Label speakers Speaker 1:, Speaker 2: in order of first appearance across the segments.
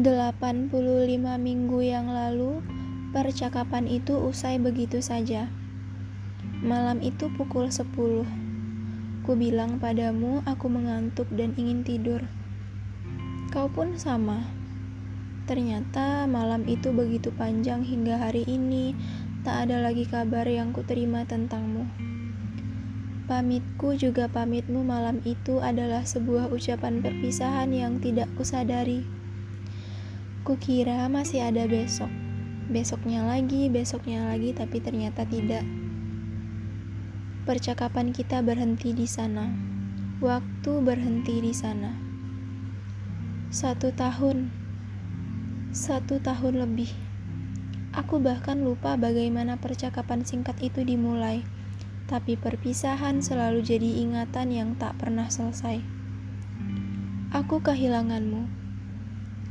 Speaker 1: 85 minggu yang lalu, percakapan itu usai begitu saja. Malam itu pukul 10. Ku bilang padamu aku mengantuk dan ingin tidur. Kau pun sama. Ternyata malam itu begitu panjang hingga hari ini tak ada lagi kabar yang kuterima tentangmu. Pamitku juga pamitmu malam itu adalah sebuah ucapan perpisahan yang tidak kusadari. Kukira masih ada besok. Besoknya lagi, besoknya lagi, tapi ternyata tidak. Percakapan kita berhenti di sana. Waktu berhenti di sana. Satu tahun. Satu tahun lebih. Aku bahkan lupa bagaimana percakapan singkat itu dimulai. Tapi perpisahan selalu jadi ingatan yang tak pernah selesai. Aku kehilanganmu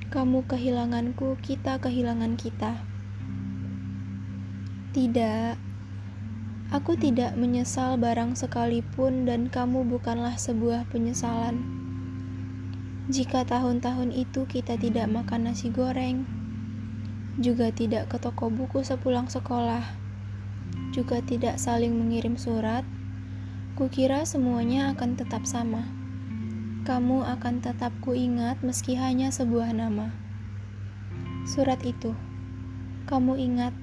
Speaker 1: kamu kehilanganku, kita kehilangan kita. Tidak, aku tidak menyesal barang sekalipun, dan kamu bukanlah sebuah penyesalan. Jika tahun-tahun itu kita tidak makan nasi goreng, juga tidak ke toko buku sepulang sekolah, juga tidak saling mengirim surat, kukira semuanya akan tetap sama kamu akan tetap kuingat meski hanya sebuah nama. Surat itu, kamu ingat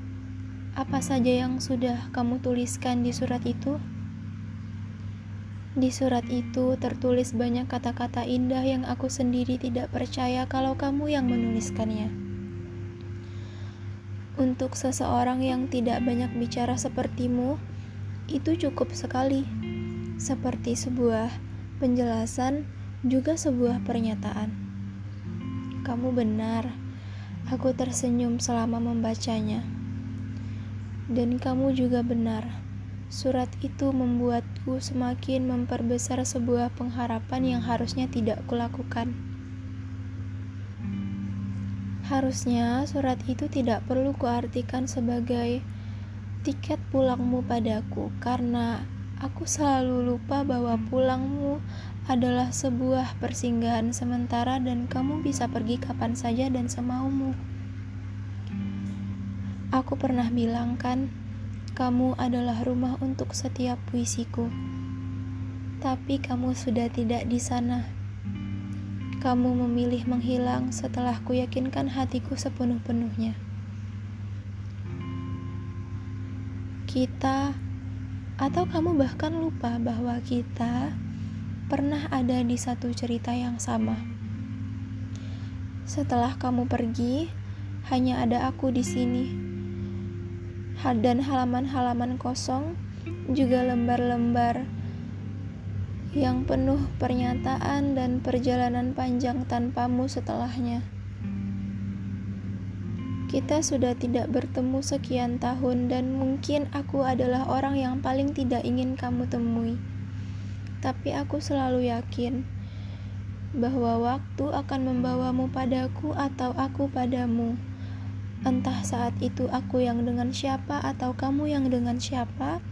Speaker 1: apa saja yang sudah kamu tuliskan di surat itu? Di surat itu tertulis banyak kata-kata indah yang aku sendiri tidak percaya kalau kamu yang menuliskannya. Untuk seseorang yang tidak banyak bicara sepertimu, itu cukup sekali, seperti sebuah penjelasan juga sebuah pernyataan. Kamu benar, aku tersenyum selama membacanya. Dan kamu juga benar, surat itu membuatku semakin memperbesar sebuah pengharapan yang harusnya tidak kulakukan. Harusnya surat itu tidak perlu kuartikan sebagai tiket pulangmu padaku karena Aku selalu lupa bahwa pulangmu adalah sebuah persinggahan sementara dan kamu bisa pergi kapan saja dan semaumu. Aku pernah bilang kan, kamu adalah rumah untuk setiap puisiku. Tapi kamu sudah tidak di sana. Kamu memilih menghilang setelah kuyakinkan hatiku sepenuh-penuhnya. Kita atau kamu bahkan lupa bahwa kita pernah ada di satu cerita yang sama. Setelah kamu pergi, hanya ada aku di sini. Dan halaman-halaman kosong, juga lembar-lembar yang penuh pernyataan dan perjalanan panjang tanpamu setelahnya. Kita sudah tidak bertemu sekian tahun, dan mungkin aku adalah orang yang paling tidak ingin kamu temui. Tapi aku selalu yakin bahwa waktu akan membawamu padaku, atau aku padamu. Entah saat itu aku yang dengan siapa, atau kamu yang dengan siapa,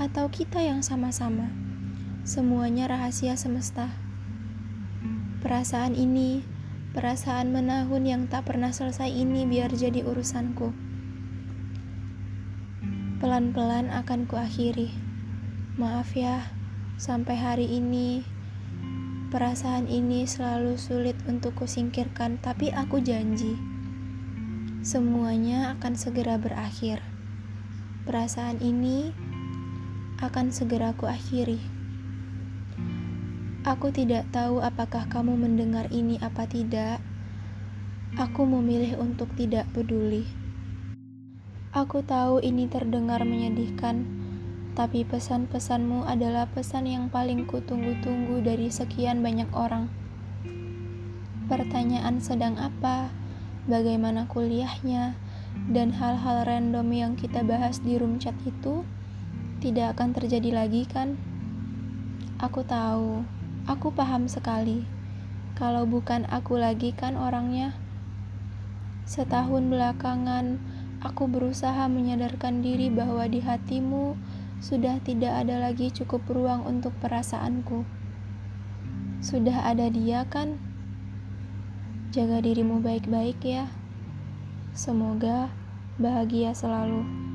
Speaker 1: atau kita yang sama-sama. Semuanya rahasia semesta. Perasaan ini Perasaan menahun yang tak pernah selesai ini biar jadi urusanku. Pelan-pelan akan kuakhiri. Maaf ya, sampai hari ini perasaan ini selalu sulit untuk kusingkirkan, tapi aku janji semuanya akan segera berakhir. Perasaan ini akan segera kuakhiri. Aku tidak tahu apakah kamu mendengar ini apa tidak. Aku memilih untuk tidak peduli. Aku tahu ini terdengar menyedihkan, tapi pesan-pesanmu adalah pesan yang paling kutunggu-tunggu dari sekian banyak orang. Pertanyaan sedang apa, bagaimana kuliahnya, dan hal-hal random yang kita bahas di room chat itu tidak akan terjadi lagi, kan? Aku tahu. Aku paham sekali. Kalau bukan aku lagi kan orangnya. Setahun belakangan, aku berusaha menyadarkan diri bahwa di hatimu sudah tidak ada lagi cukup ruang untuk perasaanku. Sudah ada dia kan? Jaga dirimu baik-baik ya. Semoga bahagia selalu.